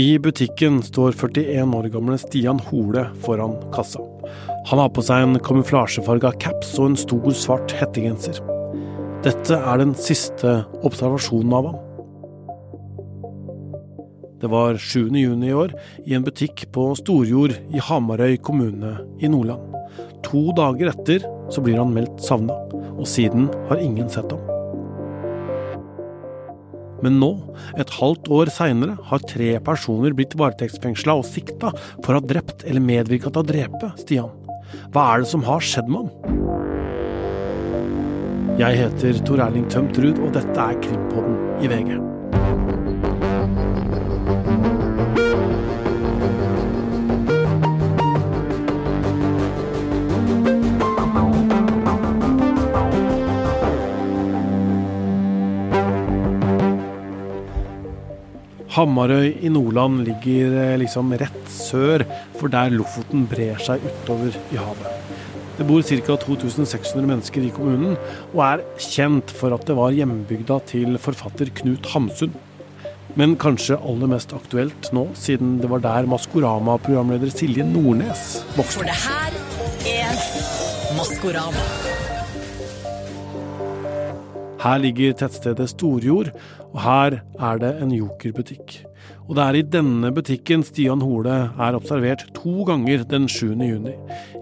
I butikken står 41 år gamle Stian Hole foran kassa. Han har på seg en kamuflasjefarga caps og en stor, svart hettegenser. Dette er den siste observasjonen av ham. Det var 7. juni i år, i en butikk på Storjord i Hamarøy kommune i Nordland. To dager etter så blir han meldt savna, og siden har ingen sett ham. Men nå, et halvt år seinere, har tre personer blitt varetektsfengsla og sikta for å ha drept eller medvirka til å drepe Stian. Hva er det som har skjedd med ham? Jeg heter Tor Erling Tømtrud, og dette er Krimpodden i VG. Hamarøy i Nordland ligger eh, liksom rett sør for der Lofoten brer seg utover i havet. Det bor ca. 2600 mennesker i kommunen, og er kjent for at det var hjembygda til forfatter Knut Hamsun. Men kanskje aller mest aktuelt nå, siden det var der Maskorama-programleder Silje Nordnes vokste. For det her er Maskorama. Her ligger tettstedet Storjord, og her er det en jokerbutikk. Og det er i denne butikken Stian Hole er observert to ganger den 7. juni.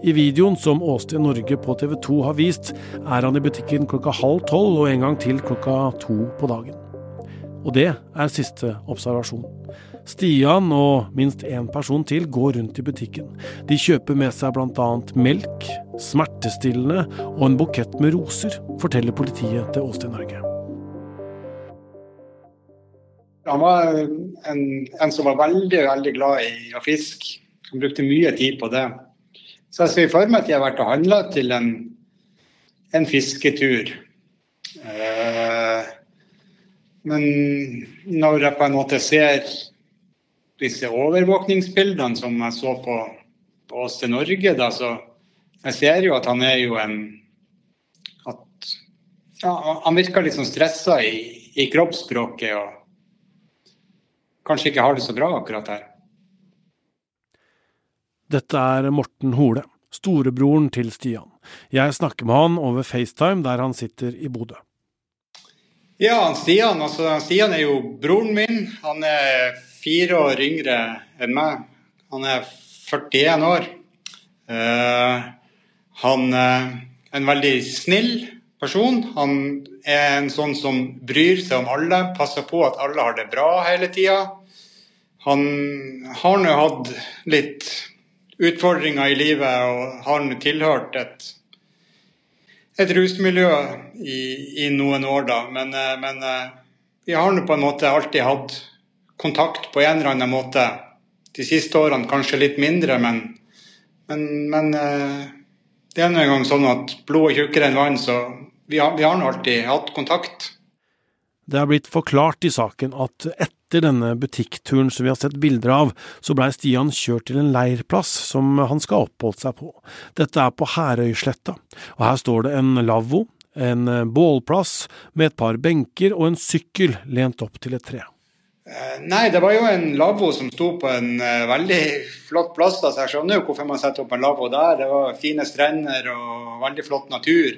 I videoen som Åsted Norge på TV 2 har vist, er han i butikken klokka halv tolv og en gang til klokka to på dagen. Og det er siste observasjon. Stian og minst én person til går rundt i butikken. De kjøper med seg bl.a. melk, smertestillende og en bukett med roser, forteller politiet til Åsted Norge. Han var en, en, som var veldig veldig glad i å fiske. Han brukte mye tid på det. Så jeg ser for meg at jeg har vært og handla til en, en fisketur. Eh, men når jeg på en måte ser disse overvåkningsbildene som jeg så på, på oss til Norge, da, så jeg ser jo at han er jo en at ja, Han virker litt sånn stressa i, i kroppsspråket og kanskje ikke har det så bra akkurat her. Dette er Morten Hole, storebroren til Stian. Jeg snakker med han over FaceTime der han sitter i Bodø. Ja, Stian, altså, Stian er jo broren min. Han er fire år yngre enn meg. Han er 41 år. Uh, han er en veldig snill person. Han er en sånn som bryr seg om alle, passer på at alle har det bra hele tida. Han har nå hatt litt utfordringer i livet og har nå tilhørt et, et rusmiljø i, i, noen år, da. Men, eh, men eh, vi har nå på en måte alltid hatt kontakt på en eller annen måte. De siste årene kanskje litt mindre, men, men, men eh, det er nå engang sånn at blod er tjukkere enn vann, så vi har, vi har nå alltid hatt kontakt. Det er blitt forklart i saken at etter denne butikkturen som vi har sett bilder av, så blei Stian kjørt til en leirplass som han skal ha oppholdt seg på. Dette er på Herøysletta, og her står det en lavvo, en bålplass med et par benker og en sykkel lent opp til et tre. Eh, nei, det var jo en lavvo som sto på en uh, veldig flott plass. Da, så Jeg skjønner jo hvorfor man setter opp en lavvo der. Det var fine strender og veldig flott natur.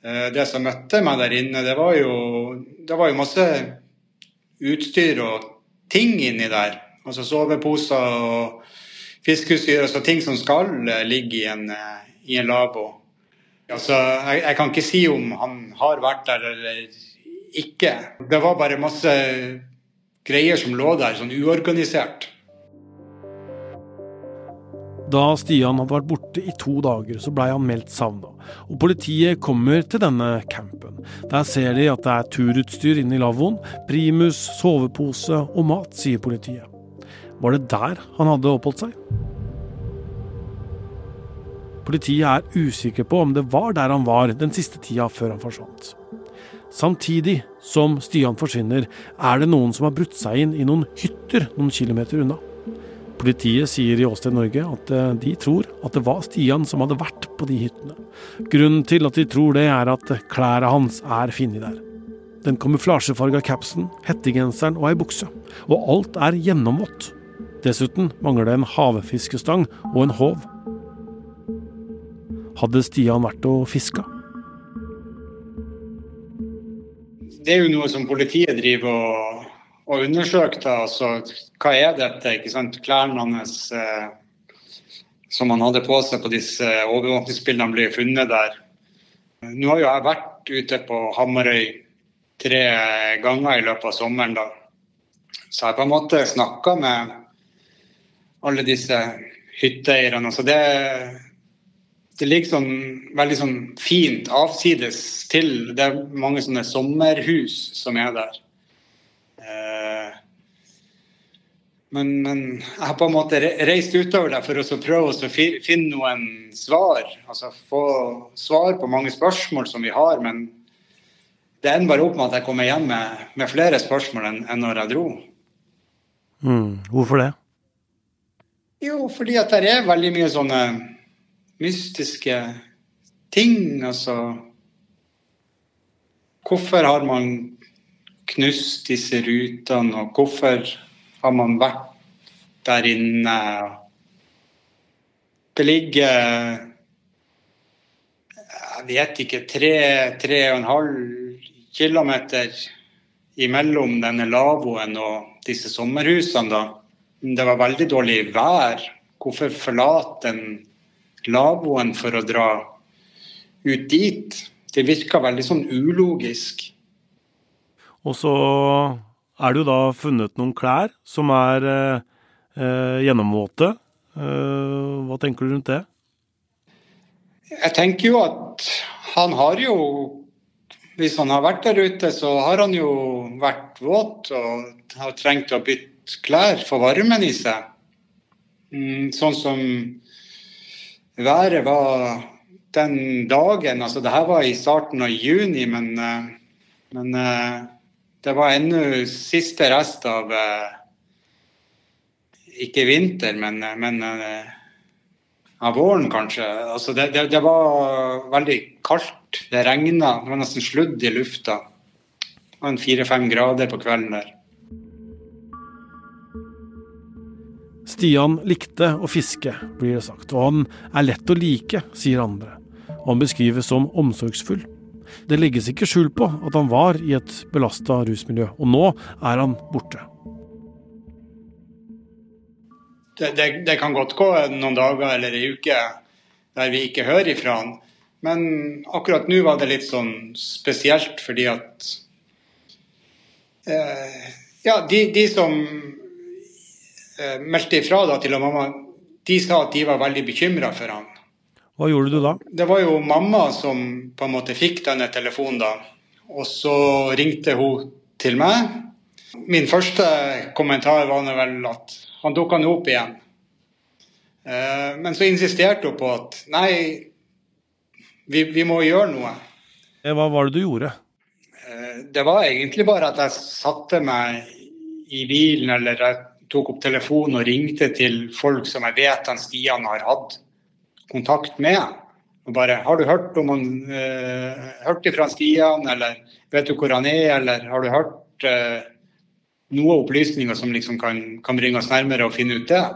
Uh, det som møtte meg der inne, det var jo, det var jo masse utstyr og ting inni der. Altså soveposer og fiskeutstyr, altså ting som skal ligge i en, i en lavvo. Altså, jeg, jeg kan ikke si om han har vært der eller ikke. Det var bare masse greier som lå der, sånn uorganisert. Da Stian hadde vært borte i to dager, så blei han meldt savna. Og politiet kommer til denne campen. Der ser de at det er turutstyr inne i lavvoen, primus, sovepose og mat, sier politiet. Var det der han hadde oppholdt seg? Politiet er usikker på om det var der han var den siste tida før han forsvant. Samtidig som Stian forsvinner, er det noen som har brutt seg inn i noen hytter noen kilometer unna. Politiet sier i Åsted Norge at eh, de tror at det var Stian som hadde vært på de hyttene. Grunnen til at de tror det, er at klærne hans er funnet der. Den kamuflasjefarga capsen, hettegenseren og ei bukse. Og alt er gjennomvått. Dessuten mangler det en havfiskestang og en håv. Hadde Stian vært og fiska? Det er jo noe som politiet driver og, og undersøker. da, altså Hva er dette? ikke sant? Klærne hans eh, som han hadde på seg på disse overvåkningsbildene, ble funnet der. Nå har jo jeg vært ute på Hamarøy tre ganger i løpet av sommeren. da. Så jeg på en måte snakka med alle disse hytteeierne. Altså det, det ligger sånn, veldig sånn fint avsides til. Det er mange sånne sommerhus som er der. Eh, men, men, jeg har på en måte reist utover der for å prøve å finne noen svar. Altså få svar på mange spørsmål som vi har. Men det ender bare opp med at jeg kommer hjem med, med flere spørsmål enn, enn når jeg dro. Mm, hvorfor det? Jo, fordi at det er veldig mye sånne mystiske ting. Altså Hvorfor har man knust disse rutene, og hvorfor har man vært der inne? Det ligger jeg vet ikke, tre, tre og en halv kilometer imellom denne lavvoen og disse sommerhusene. da. Det var veldig dårlig vær. Hvorfor forlate den lavvoen for å dra ut dit? Det virka veldig sånn ulogisk. Og så er det jo da funnet noen klær som er eh, eh, gjennomvåte. Eh, hva tenker du rundt det? Jeg tenker jo at han har jo Hvis han har vært der ute, så har han jo vært våt og har trengt å bytte klær for varmen i seg. Mm, sånn som været var den dagen. Altså det her var i starten av juni, men, eh, men eh, det var ennå siste rest av eh, Ikke vinter, men, men av våren, kanskje. Altså det, det, det, var veldig kaldt. Det regna. Det var nesten sludd i lufta. Det var fire-fem grader på kvelden der. Stian likte å fiske, blir det sagt, og han er lett å like, sier andre. Han beskrives som omsorgsfull. Det legges ikke skjul på at han var i et belasta rusmiljø, og nå er han borte. Det, det, det, kan godt gå noen dager eller ei uke der vi ikke hører ifra han. Men akkurat nå var det litt sånn spesielt fordi at eh, Ja, de, de som eh, meldte ifra da til mamma, de sa at de var veldig bekymra for han. Hva gjorde du da? Det var jo mamma som på en måte fikk denne telefonen da. Og så ringte hun til meg. Min første kommentar var vel at han dukka nå opp igjen. Eh, men så insisterte hun på at nei, vi, vi må gjøre noe. Eh, hva var det du gjorde? Eh, det var egentlig bare at jeg satte meg i bilen eller jeg tok opp telefonen og ringte til folk som jeg vet han Stian har hatt kontakt med. Og bare 'Har du hørt om han uh, hørt ifra Stian', eller 'Vet du hvor han er', eller 'Har du hørt uh, noen opplysninger som liksom kan, kan bringe oss nærmere og finne ut det'?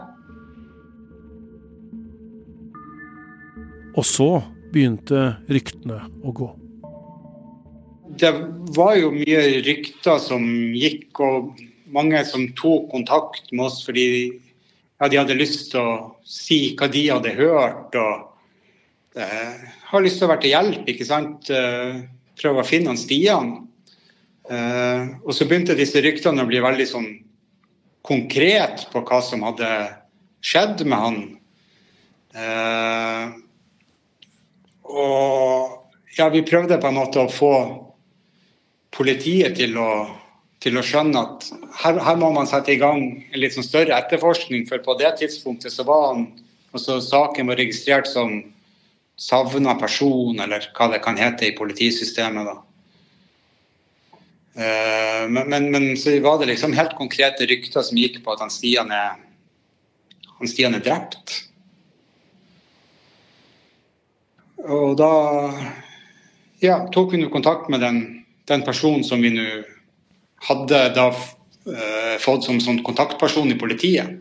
Og så begynte ryktene å gå. Det var jo mye rykter som gikk, og mange som tok kontakt med oss fordi ja, de hadde lyst til å si hva de hadde hørt. og eh, Har lyst til å være til hjelp, ikke sant. Eh, prøve å finne han Stian. Eh, og så begynte disse ryktene å bli veldig sånn konkret på hva som hadde skjedd med han. Eh, og ja, vi prøvde på en måte å få politiet til å til å skjønne at her, her, må man sette i gang en litt sånn større etterforskning. For på det tidspunktet så var han, også saken var registrert som savna person, eller hva det kan hete i politisystemet. da. Uh, men, men, men, så var det liksom helt konkrete rykter som gikk på at han Stian er, han Stian er drept. Og da ja, tok vi kontakt med den den personen som vi nå hadde da uh, fått som, sånn kontaktperson i politiet.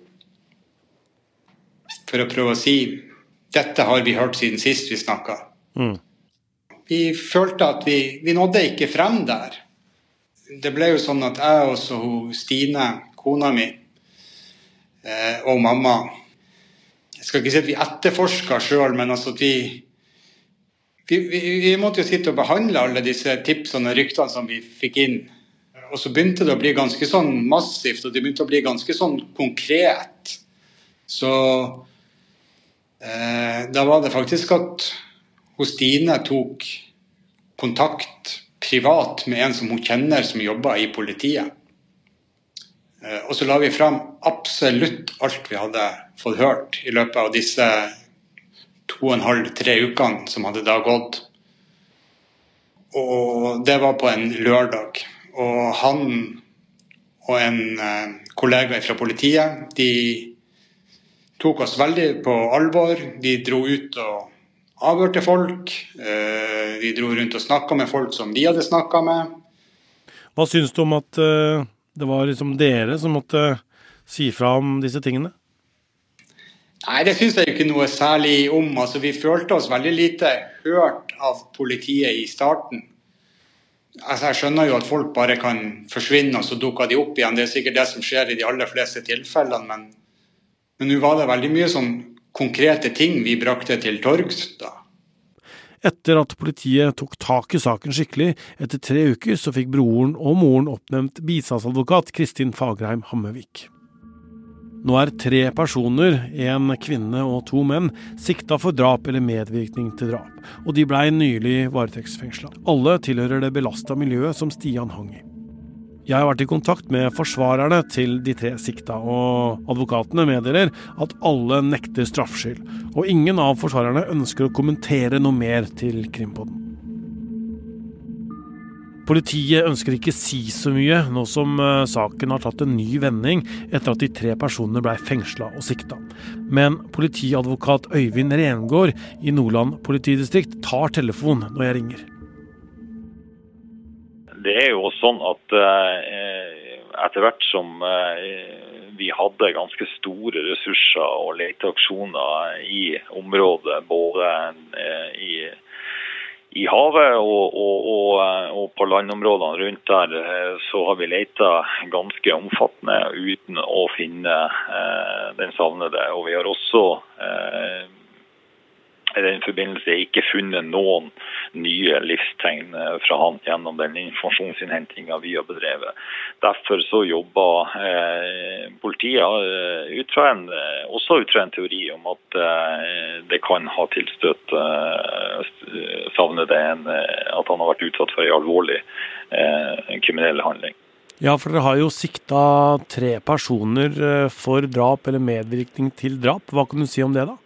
For å prøve å si dette har vi hørt siden sist vi snakka. Mm. Vi følte at vi, vi nådde ikke frem der. Det ble jo sånn at jeg og så Stine, kona mi, eh, og mamma Jeg skal ikke si at vi etterforska sjøl, men altså at vi vi, vi, vi, måtte jo sitte og behandle alle disse tipsene og ryktene som vi fikk inn. Og så begynte det å bli ganske sånn massivt, og det begynte å bli ganske sånn konkret. Så eh, da var det faktisk at hos Stine tok kontakt privat med en som hun kjenner som jobber i politiet. Eh, og så la vi fram absolutt alt vi hadde fått hørt i løpet av disse to og en halv, tre ukene som hadde da gått. Og det var på en lørdag. Og han og en eh, kollega fra politiet de tok oss veldig på alvor. De dro ut og avhørte folk. Eh, de dro rundt og snakka med folk som de hadde snakka med. Hva syns du om at eh, det var liksom dere som måtte si fra om disse tingene? Nei, det syns jeg ikke noe særlig om. Altså, vi følte oss veldig lite hørt av politiet i starten. Altså, jeg skjønner jo at folk bare kan forsvinne, og så dukker de opp igjen. Det er sikkert det som skjer i de aller fleste tilfellene, men, nå var det veldig mye sånn konkrete ting vi brakte til torgs da. Etter at politiet tok tak i saken skikkelig, etter tre uker, så fikk broren og moren oppnevnt bistandsadvokat Kristin Fagerheim Hammevik. Nå er tre personer, en kvinne og to menn, sikta for drap eller medvirkning til drap, og de blei nylig varetektsfengsla. Alle tilhører det belasta miljøet som Stian hang i. Jeg har vært i kontakt med forsvarerne til de tre sikta, og advokatene meddeler at alle nekter straffskyld, og ingen av forsvarerne ønsker å kommentere noe mer til Krimpodden. Politiet ønsker ikke si så mye, nå som eh, saken har tatt en ny vending etter at de tre personene blei fengsla og sikta. Men politiadvokat Øyvind Rengård i Nordland politidistrikt tar telefon når jeg ringer. Det er jo sånn at eh, etter hvert som eh, vi hadde ganske store ressurser og leteaksjoner i området, både i i havet og, og, og, og, på landområdene rundt der eh, så har vi leita ganske omfattende uten å finne eh, den savnede. Og vi har også eh, i den forbindelse ikke funnet noen nye livstegn eh, fra han gjennom den informasjonsinnhentinga vi har bedrevet. Derfor så jobber eh, politiet eh, ut fra en, eh, også ut fra en teori om at eh, det kan ha tilstøtt eh, savnede en, at han har vært utsatt for en alvorlig kriminell handling. Ja, for dere har jo sikta tre personer for drap eller medvirkning til drap. Hva kan du si om det, da?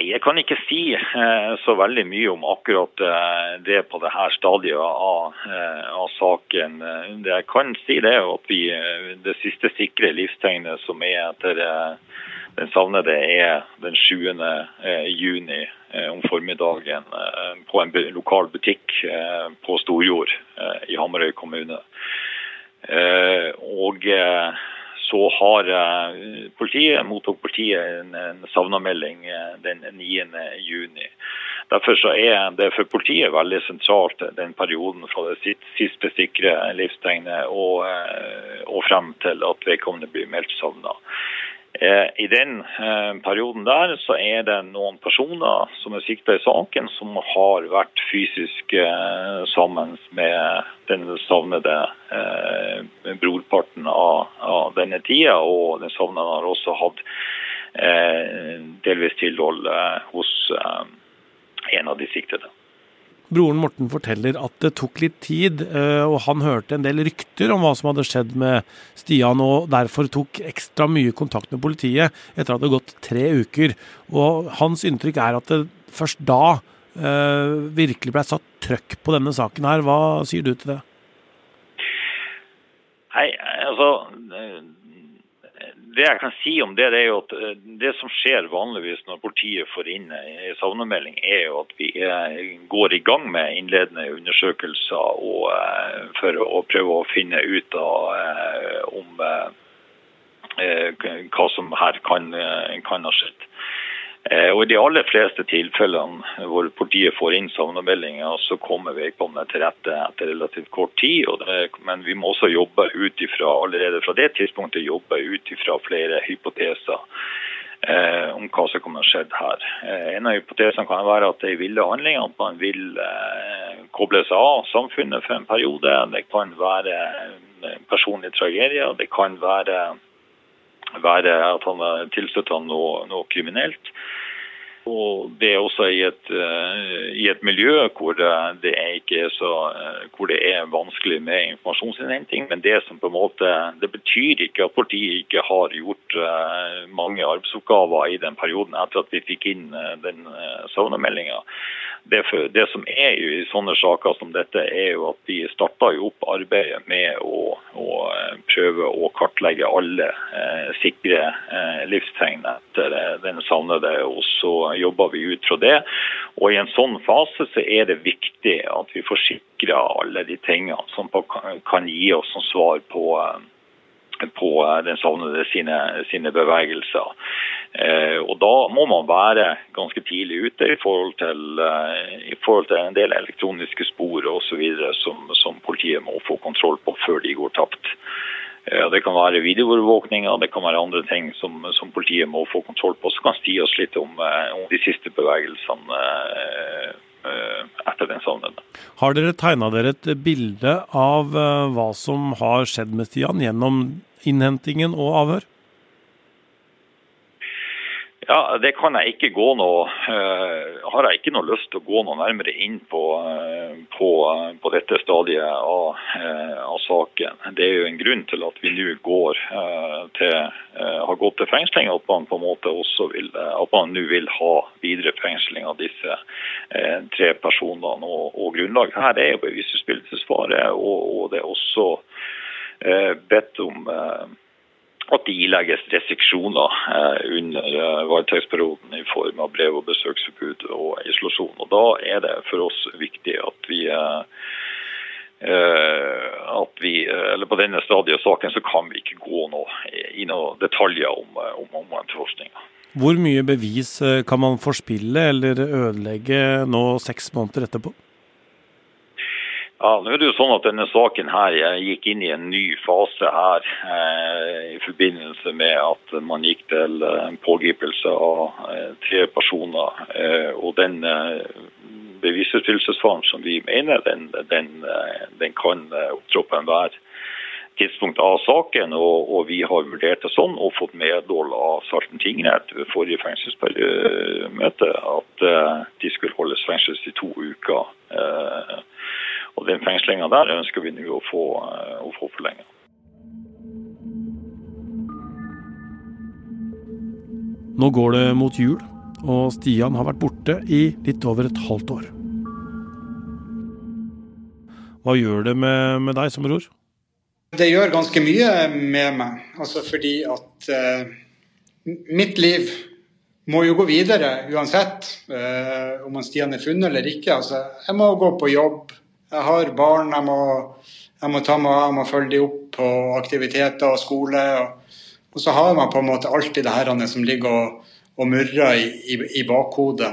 Nei, Jeg kan ikke si eh, så veldig mye om akkurat eh, det på dette stadiet av, eh, av, saken. Det jeg kan si det er at vi, det siste sikre livstegnet som er etter den savnede, er den 7. juni om formiddagen på en lokal butikk på Storjord i Hamarøy kommune. Og så har uh, politiet, mottok politiet en, en savnamelding uh, den 9. juni. Derfor så er det for politiet veldig sentralt eh, den perioden fra det siste sikre livstegnet og, og frem til at vedkommende blir meldt savna. Eh, I den eh, perioden der så er det noen personer som er sikta i saken, som har vært fysisk eh, sammen med den savnede brorparten av, av denne tida. Og den savnede har også hatt delvis tilhold hos en av de siktede. Broren Morten forteller at det tok litt tid, eh, og han hørte en del rykter om hva som hadde skjedd med Stian, og derfor tok ekstra mye kontakt med politiet etter at det hadde gått tre uker. Og hans inntrykk er at det først da eh, virkelig ble satt trøkk på denne saken her. Hva sier du til det? Nei, altså det jeg kan si om det, det er jo at eh, det som skjer vanligvis når politiet får inn en savnemelding, er jo at vi går i gang med innledende undersøkelser og, eh, for å prøve å finne ut av om hva som her kan, kan ha skjedd. Og I de aller fleste tilfellene hvor politiet får inn savnemeldinger, så kommer vedkommende til rette etter relativt kort tid. Det, men vi må også jobbe ut ifra, allerede fra det tidspunktet jobbe ut ifra flere hypoteser eh, om hva som kommer til å skjedd her. Eh, en av hypotesene kan være at det er ville handlinger, at man vil eh, koble seg av samfunnet for en periode. Det kan være personlige tragedier. Det kan være, være at han er tilstøtt noe, noe kriminelt. Og det er også i et, uh, i et miljø hvor det, er så, uh, hvor det, er vanskelig med informasjonsinnhenting. Men det som på en måte, det betyr ikke at politiet ikke har gjort uh, mange arbeidsoppgaver i den perioden etter at vi fikk inn den savnemeldinga det, det, som er jo i sånne saker som dette, er jo at vi starta opp arbeidet med å, å eh, prøve å kartlegge alle eh, sikre eh, livstegn etter eh, den savnede. Og så jobber vi ut fra det. Og i en sånn fase så er det viktig at vi forsikrer alle de tingene som kan gi oss som svar på eh, på den savnede sine, sine bevegelser. Eh, og Da må man være ganske tidlig ute i forhold til, eh, i forhold til en del elektroniske spor osv. Som, som politiet må få kontroll på før de går tapt. Eh, det kan være videoovervåkning og det kan være andre ting som, som, politiet må få kontroll på. Så kan si oss litt om, om de siste bevegelsene etter den savnede. Har dere tegna dere et bilde av hva som har skjedd med Stian gjennom innhentingen og avhør? Ja, Det kan jeg ikke gå noe uh, har jeg ikke noe lyst til å gå noe nærmere inn på, uh, på, uh, på dette stadiet av, av, saken. Det er jo en grunn til at vi nå går til har gått til fengsling, at man på en måte også vil at man nå vil ha videre fengsling av disse tre personene. Og, og Grunnlaget her er jo bevisutspillelsesfare, og, og det er også bedt om at det ilegges restriksjoner eh, under eh, varetektsperioden i form av brev- og besøksforbud og isolasjon. Og Da er det for oss viktig at vi eh, at vi, eller På denne stadiet av saken så kan vi ikke gå noe, i noen detaljer om, om, om etterforskninga. Hvor mye bevis kan man forspille eller ødelegge nå seks måneder etterpå? Ja, nå er det jo sånn at Denne saken her gikk inn i en ny fase her eh, i forbindelse med at man gikk til eh, pågripelse av eh, tre personer. Eh, og Den eh, bevisutfyllelsesfaren som vi mener, den, den, eh, den kan eh, opptrå enhver tidspunkt av saken. Og, og, vi har vurdert det sånn og fått medhold av Salten tingrett ved forrige fengselsmøte at de skulle holdes fengsels i to uker. Og Den fengslinga der ønsker vi nå å få, eh, å få forlenga. Nå går det mot jul, og Stian har vært borte i litt over et halvt år. Hva gjør det med, med deg som bror? Det gjør ganske mye med meg. Altså fordi at uh, mitt liv må jo gå videre uansett uh, om Stian er funnet eller ikke. Altså, jeg må gå på jobb, jeg har barn jeg må, jeg må ta meg av, jeg må følge dem opp på aktiviteter og skole. Og, og, så har man på en måte alltid det her som ligger og, og murrer i, i, i bakhodet.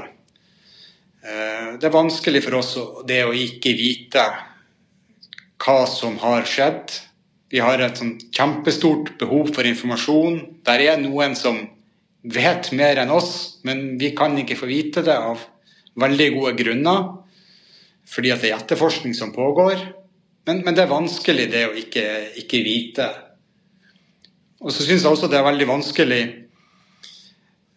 Eh, det er vanskelig for oss det å ikke vite hva som har skjedd. Vi har et kjempestort behov for informasjon. Der er noen som vet mer enn oss, men vi kan ikke få vite det av veldig gode grunner fordi at det er etterforskning som pågår. Men, men det er vanskelig det å ikke, ikke vite. Og så syns jeg også det er veldig vanskelig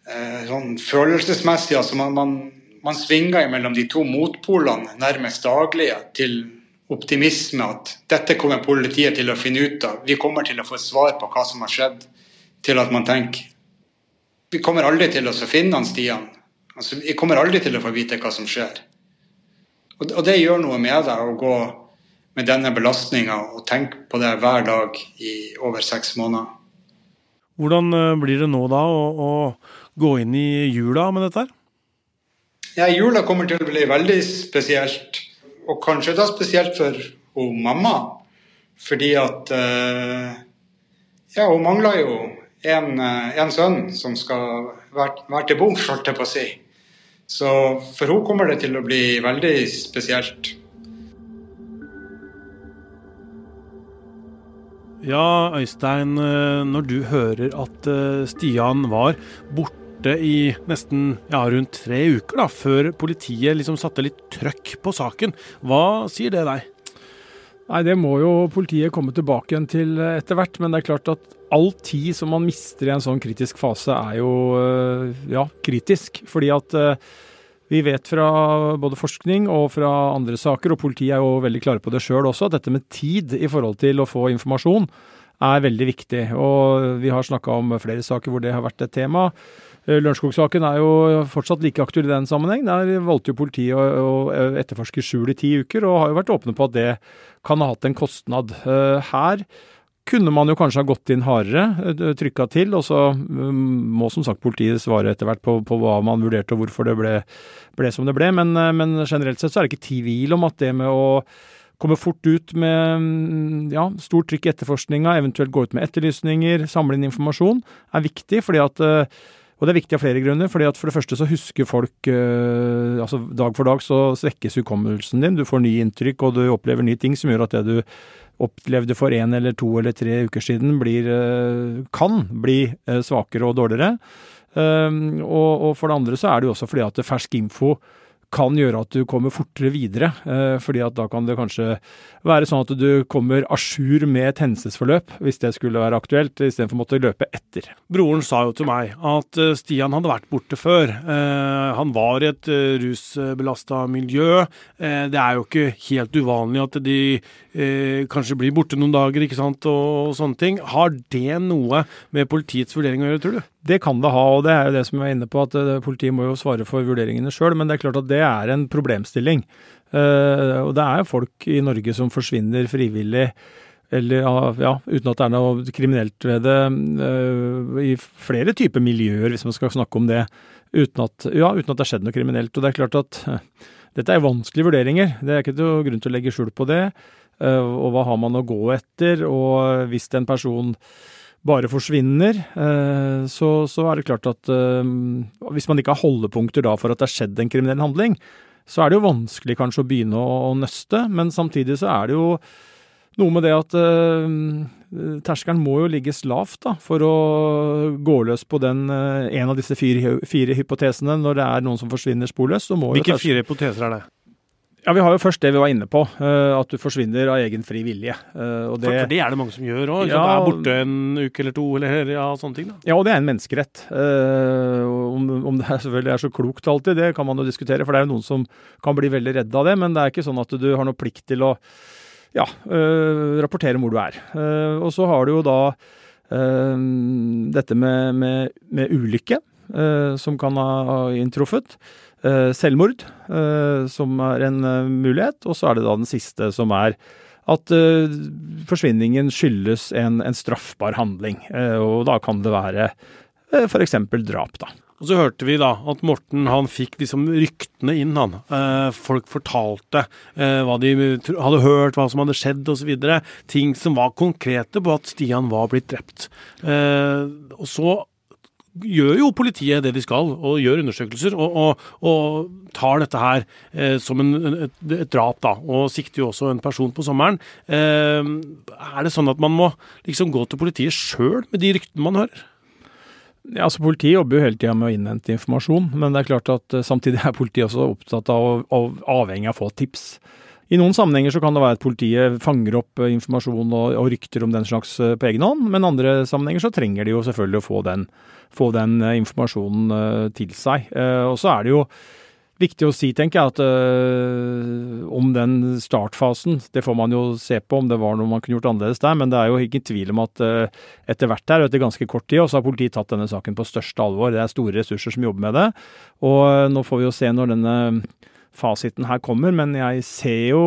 eh, sånn følelsesmessig. altså man, man, man svinger mellom de to motpolene nærmest daglig til optimisme at dette kommer politiet til å finne ut av. Vi kommer til å få svar på hva som har skjedd. Til at man tenker vi kommer aldri til å finne han Stian. Altså, vi kommer aldri til å få vite hva som skjer. Og det gjør noe med deg å gå med denne belastninga og tenke på det hver dag i over seks måneder. Hvordan eh, blir det nå da å, å gå inn i jula med dette? Ja, Jula kommer til å bli veldig spesielt. Og kanskje da spesielt for hun mamma. Fordi at Ja, hun mangler jo en, en sønn som skal være, være til bords, holdt jeg på å si. Så for henne kommer det til å bli veldig spesielt. Ja, Øystein, eh, når du hører at eh, Stian var borte i nesten ja, rundt tre uker da, før politiet liksom satte litt trøkk på saken, hva sier det deg? Nei, Det må jo politiet komme tilbake igjen til eh, etter hvert. Men det er klart at all tid som man mister i en sånn kritisk fase, er jo ja, kritisk. Fordi at vi vet fra både forskning og fra andre saker, og politiet er jo veldig klare på det sjøl også, at dette med tid i forhold til å få informasjon er veldig viktig. Og vi har snakka om flere saker hvor det har vært et tema. Eh, Lørenskog-saken er jo fortsatt like aktuell i den sammenheng. Der valgte jo politiet å, etterforske skjul i ti uker, og har jo vært åpne på at det kan ha hatt en kostnad. Eh, her kunne man jo kanskje ha gått inn hardere, eh, trykka til, og så mm, må som sagt politiet svare etter hvert på, på, hva man vurderte og hvorfor det ble, ble som det ble. Men, eh, men, generelt sett så er det ikke tvil om at det med å komme fort ut med mm, ja, stort trykk i etterforskninga, eventuelt gå ut med etterlysninger, samle inn informasjon, er viktig. fordi at eh, og det er viktig av flere grunner. fordi at For det første så husker folk altså Dag for dag så svekkes hukommelsen din. Du får nye inntrykk, og du opplever nye ting som gjør at det du opplevde for en eller to eller tre uker siden, blir, eh, kan bli eh, svakere og dårligere. Ehm, og, og, for det andre så er det jo også fordi at fersk info kan gjøre at du kommer fortere videre. Eh, fordi at da kan det kanskje være sånn at du kommer à jour med et hendelsesforløp, hvis det skulle være aktuelt, istedenfor å måtte løpe etter. Broren sa jo til meg at eh, Stian hadde vært borte før. Eh, han var i et rusbelasta miljø. Det er jo ikke helt uvanlig at de kanskje blir borte noen dager ikke sant, og sånne ting. Har det noe med politiets vurdering å gjøre, tror du? Det kan det ha, og det er jo det som jeg er inne på, at politiet må jo svare for vurderingene sjøl. Men det er klart at det er en problemstilling. Uh, og det er jo folk i Norge som forsvinner frivillig, eller ja, uten at det er noe kriminelt ved det, uh, i flere typer miljøer, hvis man skal snakke om det, uten at, ja, uten at det har skjedd noe kriminelt. Og det er klart at dette er vanskelige vurderinger. Det er ikke noe grunn til å legge skjul på det. og hva har man å gå etter? Og hvis en person bare forsvinner, så, så, er det klart at hvis man ikke har holdepunkter da for at det har skjedd en kriminell handling, så er det jo vanskelig kanskje å begynne å, nøste, men samtidig så er det jo noe med det at uh, terskelen må jo ligges lavt da, for å gå løs på den, en av disse fire, fire, hypotesene når det er noen som forsvinner sporløst. Hvilke fire hypoteser er det? Ja, Vi har jo først det vi var inne på, uh, at du forsvinner av egen fri vilje. Uh, det, for, det er det mange som gjør òg? Ja, er borte en uke eller to eller ja, sånne ting? da. Ja, og det er en menneskerett. Uh, om, om, det er, selvfølgelig er så klokt alltid, det kan man jo diskutere. For det er jo noen som kan bli veldig redde av det. Men det er ikke sånn at du har noe plikt til å ja, rapportere hvor du er. og så har du jo da dette med, med, med ulykke, som kan ha inntruffet. Eh, selvmord, eh, som er en eh, mulighet. Og så er det da den siste, som er at forsvinningen skyldes en, en straffbar handling. og da kan det være uh, f.eks. drap, da. Og så hørte vi da at Morten han fikk liksom ryktene inn, han. folk fortalte hva de hadde hørt, hva som hadde skjedd osv. Ting som var konkrete på at Stian var blitt drept. og så gjør jo politiet det de skal, og gjør undersøkelser, og, og, og tar dette her eh, som en, et, et, drap, da, og sikter jo også en person på sommeren. Eh, er det sånn at man må liksom gå til politiet sjøl med de ryktene man hører? Ja, altså Politiet jobber jo hele tida med å innhente informasjon, men det er klart at uh, samtidig er politiet også opptatt av å avhengig av å få tips. I noen sammenhenger så kan det være at politiet fanger opp eh, informasjon og, og rykter om den slags uh, på egen hånd, men andre sammenhenger så trenger de jo selvfølgelig å få den få den eh, informasjonen eh, til seg. Eh, og så er det jo viktig å si, tenker jeg, at øh, om den startfasen, det får man jo se på om det var noe man kunne gjort annerledes der, men det er jo ikke tvil om at øh, etter hvert her, og etter ganske kort tid, så har politiet tatt denne saken på største alvor. Det er store ressurser som jobber med det. Og øh, nå får vi jo se når denne fasiten her kommer, men jeg ser jo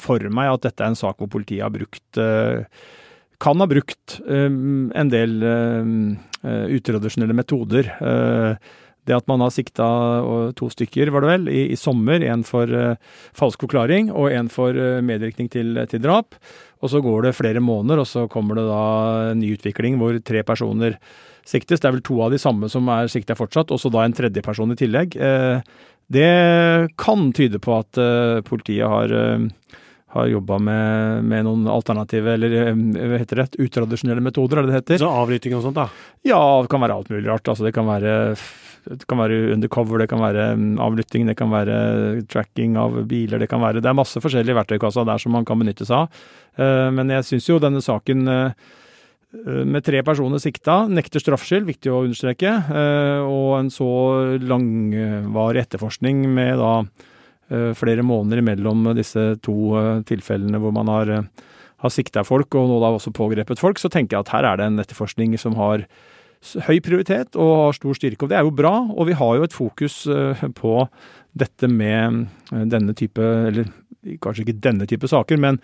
for meg at dette er en sak hvor politiet har brukt kan ha brukt um, en del um, utradisjonelle metoder. Det at man har sikta to stykker, var det vel, i, i sommer. En for uh, falsk forklaring og en for uh, medvirkning til, til, drap. Og så går det flere måneder, og så kommer det da en ny utvikling hvor tre personer siktes. Det er vel to av de samme som er sikta fortsatt, og så da en tredje person i tillegg. Uh, det kan tyde på at politiet har har jobba med, med, noen alternative, eller eh, hva heter det, utradisjonelle metoder, er det det heter? Så avlytting og sånt, da? Ja, det kan være alt mulig rart. Altså, det kan være, det kan være undercover, det kan være mm, avlytting, det kan være tracking av biler, det kan være Det er masse forskjellige verktøykasser der som man kan benytte seg av. Eh, men jeg syns jo denne saken eh, med tre personer sikta, nekter straffskyld, viktig å understreke, og en så langvarig etterforskning med da Eh, flere måneder imellom disse to eh, tilfellene hvor man har, eh, har sikta folk, og nå da også pågrepet folk, så tenker jeg at her er det en etterforskning som har høy prioritet og har stor styrke. Og det er jo bra, og vi har jo et fokus på dette med denne type, eller kanskje ikke denne type saker, men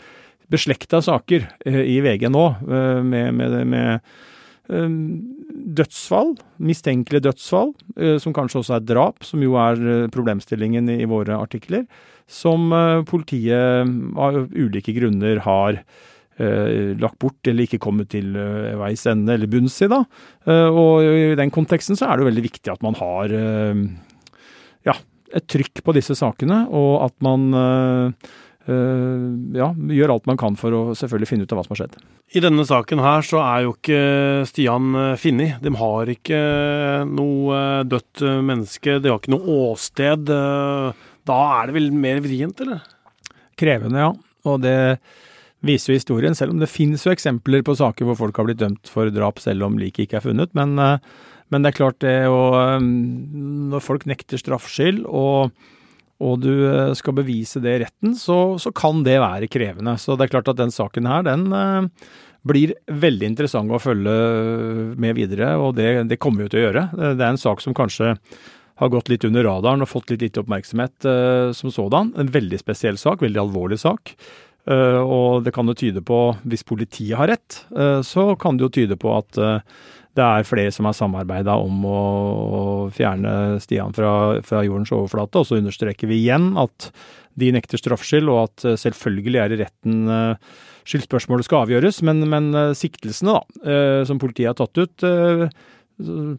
beslekta saker i VG nå, med, med, med Ehm, dødsfall, mistenkelige dødsfall, eh, som kanskje også er drap, som jo er eh, problemstillingen i våre artikler, som eh, politiet av ulike grunner har lagt bort eller ikke kommet til veis ende eller bunns i. Og i den konteksten så er det jo veldig viktig at man har ja, et trykk på disse sakene, og at man Eh, ja, gjør alt man kan for å selvfølgelig finne ut av hva som har skjedd. I denne saken her så er jo ikke Stian eh, funnet. De har ikke noe dødt menneske, de har ikke noe åsted. Da er det vel mer vrient, eller? Krevende, ja. Og det viser jo historien, selv om det finnes jo eksempler på saker hvor folk har blitt dømt for drap selv om liket ikke er funnet. Men, eh, men, det er klart det å Når folk nekter straffskyld og og du eh, skal bevise det i retten, så, så, kan det være krevende. Så det er klart at den saken her, den eh, blir veldig interessant å følge med videre, og det, det kommer vi til å gjøre. Det er en sak som kanskje har gått litt under radaren og fått litt lite oppmerksomhet uh, som sådan. En veldig spesiell sak, veldig alvorlig sak. Og det kan jo tyde på, hvis politiet har rett, så kan det jo tyde på at det er flere som har samarbeida om å, fjerne Stian fra, fra, jordens overflate. Og så understreker vi igjen at de nekter straffskyld, og at eh, selvfølgelig er det retten uh, skyldspørsmålet skal avgjøres. Men, men uh, siktelsene da, som politiet har tatt ut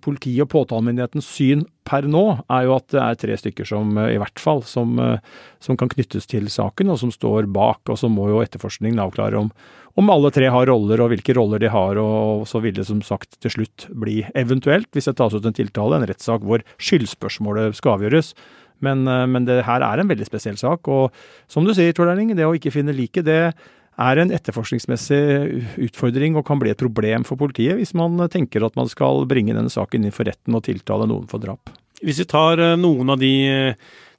Politiet og påtalemyndighetens syn per nå er jo at det er tre stykker som i hvert fall som, som kan knyttes til saken, og som står bak. Og så må jo etterforskningen avklare om, om alle tre har roller og hvilke roller de har, og så vil det som sagt til slutt bli eventuelt, hvis det tas ut en tiltale, en rettssak hvor skyldspørsmålet skal avgjøres. Men, eh, men, det her er en veldig spesiell sak, og som du sier, Tor Erling, det å ikke finne liket, det er en etterforskningsmessig utfordring og kan bli et problem for politiet hvis man tenker at man skal bringe denne saken inn for retten og tiltale noen for drap. Hvis vi tar eh, noen av de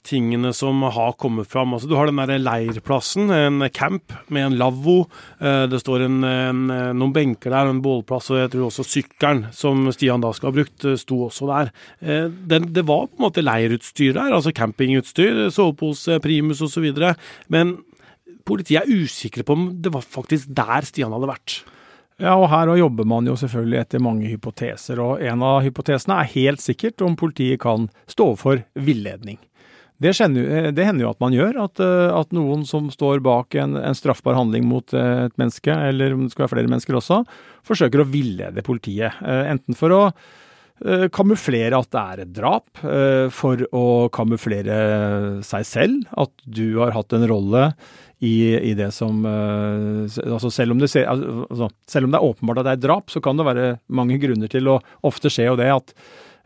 tingene som har kommet fram. Altså, du har den der leirplassen, en camp med en lavvo. Eh, det står en, en, noen benker der, en bålplass, og jeg tror også sykkelen som Stian da skal ha brukt, eh, sto også der. Eh, det, det var på en måte leirutstyr der, altså campingutstyr, sovepose, primus osv. Men politiet er usikre på om det var faktisk der Stian hadde vært. Ja, og her jobber man jo selvfølgelig etter mange hypoteser, og en av hypotesene er helt sikkert om politiet kan stå for villedning. Det, kjenner, det, hender jo at man gjør, at, eh, at noen som står bak en, en, straffbar handling mot eh, et menneske, eller om det skal være flere mennesker også, forsøker å villede politiet. Eh, enten for å kamuflere at det er et drap, for å kamuflere seg selv, at du har hatt en rolle i, i det som altså selv, om det, altså selv om det er åpenbart at det er drap, så kan det være mange grunner til, og ofte skjer jo det at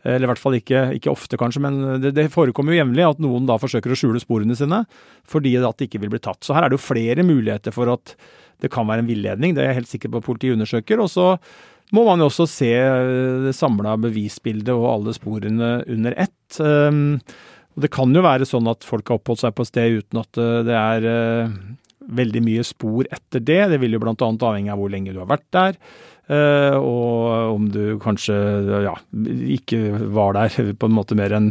eller i hvert fall ikke, ikke ofte, kanskje, men det, det forekommer jo jevnlig at noen da forsøker å skjule sporene sine fordi at de ikke vil bli tatt. Så her er det jo flere muligheter for at det kan være en villedning. Det er jeg helt sikker på at politiet undersøker. Og så må man jo også se det samla bevisbildet og alle sporene under ett. Um, og det kan jo være sånn at folk har oppholdt seg på et sted uten at uh, det er uh, veldig mye spor etter det. Det vil jo bl.a. avhenge av hvor lenge du har vært der. Uh, og om du kanskje ja, ikke var der på en måte mer enn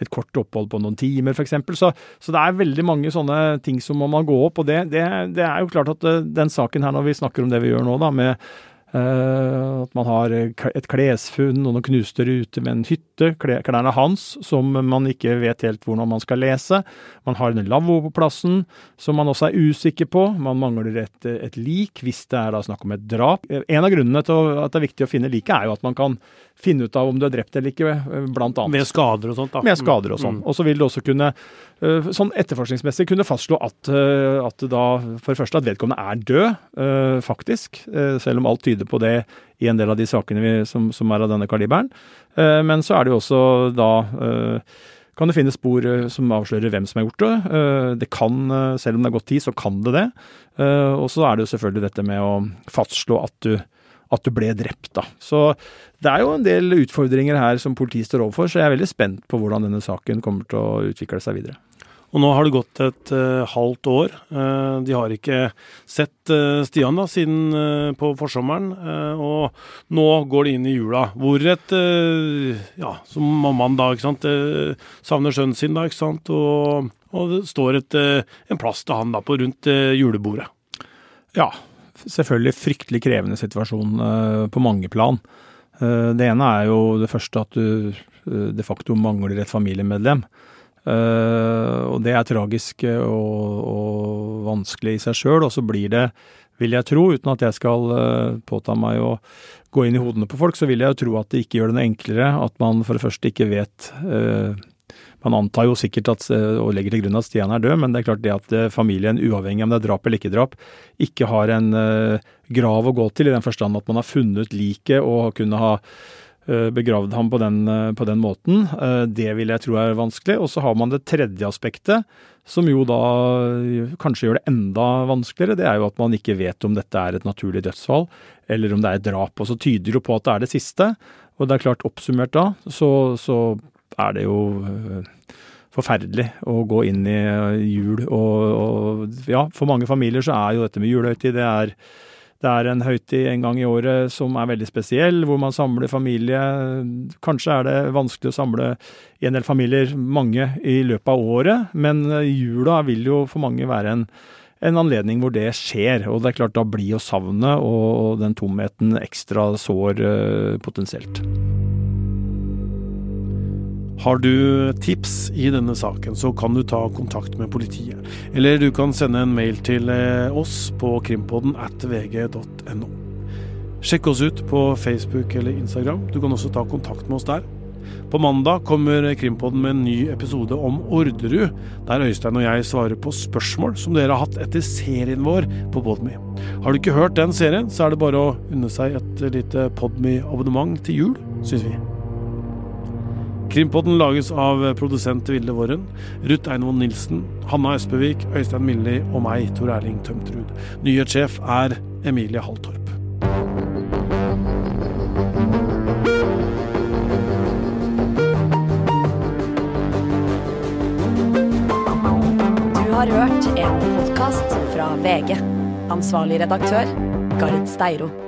et kort opphold på noen timer, f.eks. Så, så det er veldig mange sånne ting som må man gå opp. Og det, det, det er jo klart at den saken her, når vi snakker om det vi gjør nå, da, med at man har et klesfunn og noen knuste ruter med en hytte, klærne hans, som man ikke vet helt hvordan man skal lese. Man har en lavvo på plassen, som man også er usikker på. Man mangler et, et lik, hvis det er da snakk om et drap. En av grunnene til at det er viktig å finne liket, er jo at man kan finne ut av om du er drept eller ikke, blant annet. Med skader og sånt, da. Med skader og sånn. Mm. Og så vil det også kunne Eh, sånn etterforskningsmessig kunne fastslå at, eh, at da for det første at vedkommende er død, eh, faktisk. Selv om alt tyder på det i en del av de sakene vi, som, som, er av denne kaliberen. Men så er det jo også da kan det finne spor som avslører hvem som har gjort det. Det kan, selv om det har gått tid, så kan det det. Og så er det jo selvfølgelig dette med å fastslå at du at du ble drept, da. Så det er jo en del utfordringer her som politiet står overfor, så jeg er veldig spent på hvordan denne saken kommer til å utvikle seg videre. Og nå har det gått et uh, halvt år. Uh, de har ikke sett uh, Stian da, siden på forsommeren. og nå går de inn i jula, hvor et Ja, som mammaen da, ikke sant, savner sønnen sin da, ikke sant. Og, og det står et, en plass til han da på rundt julebordet. Ja, selvfølgelig fryktelig krevende situasjon på mange plan. Det ene er jo det første at du de facto mangler et familiemedlem. Uh, og det er tragisk og, og vanskelig i seg sjøl. Og så blir det, vil jeg tro, uten at jeg skal uh, påta meg å gå inn i hodene på folk, så vil jeg jo tro at det ikke gjør det noe enklere at man for det første ikke vet uh, Man antar jo sikkert at, og legger til grunn at Stian er død, men det er klart det at familien, uavhengig om det er drap eller ikke drap, ikke har en grav å gå til, i den forstand at man har funnet liket og kunne ha Eh, begravd ham på den, eh, på den, måten. Eh, det vil jeg tro er vanskelig. Og så har man det tredje aspektet, som jo da kanskje gjør det enda vanskeligere. Det er jo at man ikke vet om dette er et naturlig dødsfall, eller om det er et drap. Og så tyder det på at det er det siste. Og det er klart, oppsummert da, så, så er det jo forferdelig å gå inn i jul. Og, og ja, for mange familier så er jo dette med julehøytid, det er det er en høytid en gang i året som er veldig spesiell, hvor man samler familie. Kanskje er det vanskelig å samle en del familier mange i løpet av året, men jula vil jo for mange være en, en anledning hvor det skjer. Og det er klart da blir jo savnet og den tomheten ekstra sår eh, potensielt. Har du tips i denne saken, så kan du ta kontakt med politiet. Eller du kan sende en mail til eh, oss på krimpodden at vg.no. Sjekk oss ut på Facebook eller Instagram. Du kan også ta kontakt med oss der. På mandag kommer Krimpodden med en ny episode om Orderud, der Øystein og jeg svarer på spørsmål som dere har hatt etter serien vår på Podme. Har du ikke hørt den serien, så er det bare å unne seg et lite Podme-abonnement til jul, syns vi. Krimpodden lages av produsent Vilde Worren, Ruth Einvoll Nilsen, Hanna Espevik, Øystein Milli og meg, Tor Erling Tømtrud. Nyhetssjef er Emilie Halltorp. Du har hørt en podkast fra VG. Ansvarlig redaktør, Gard Steiro.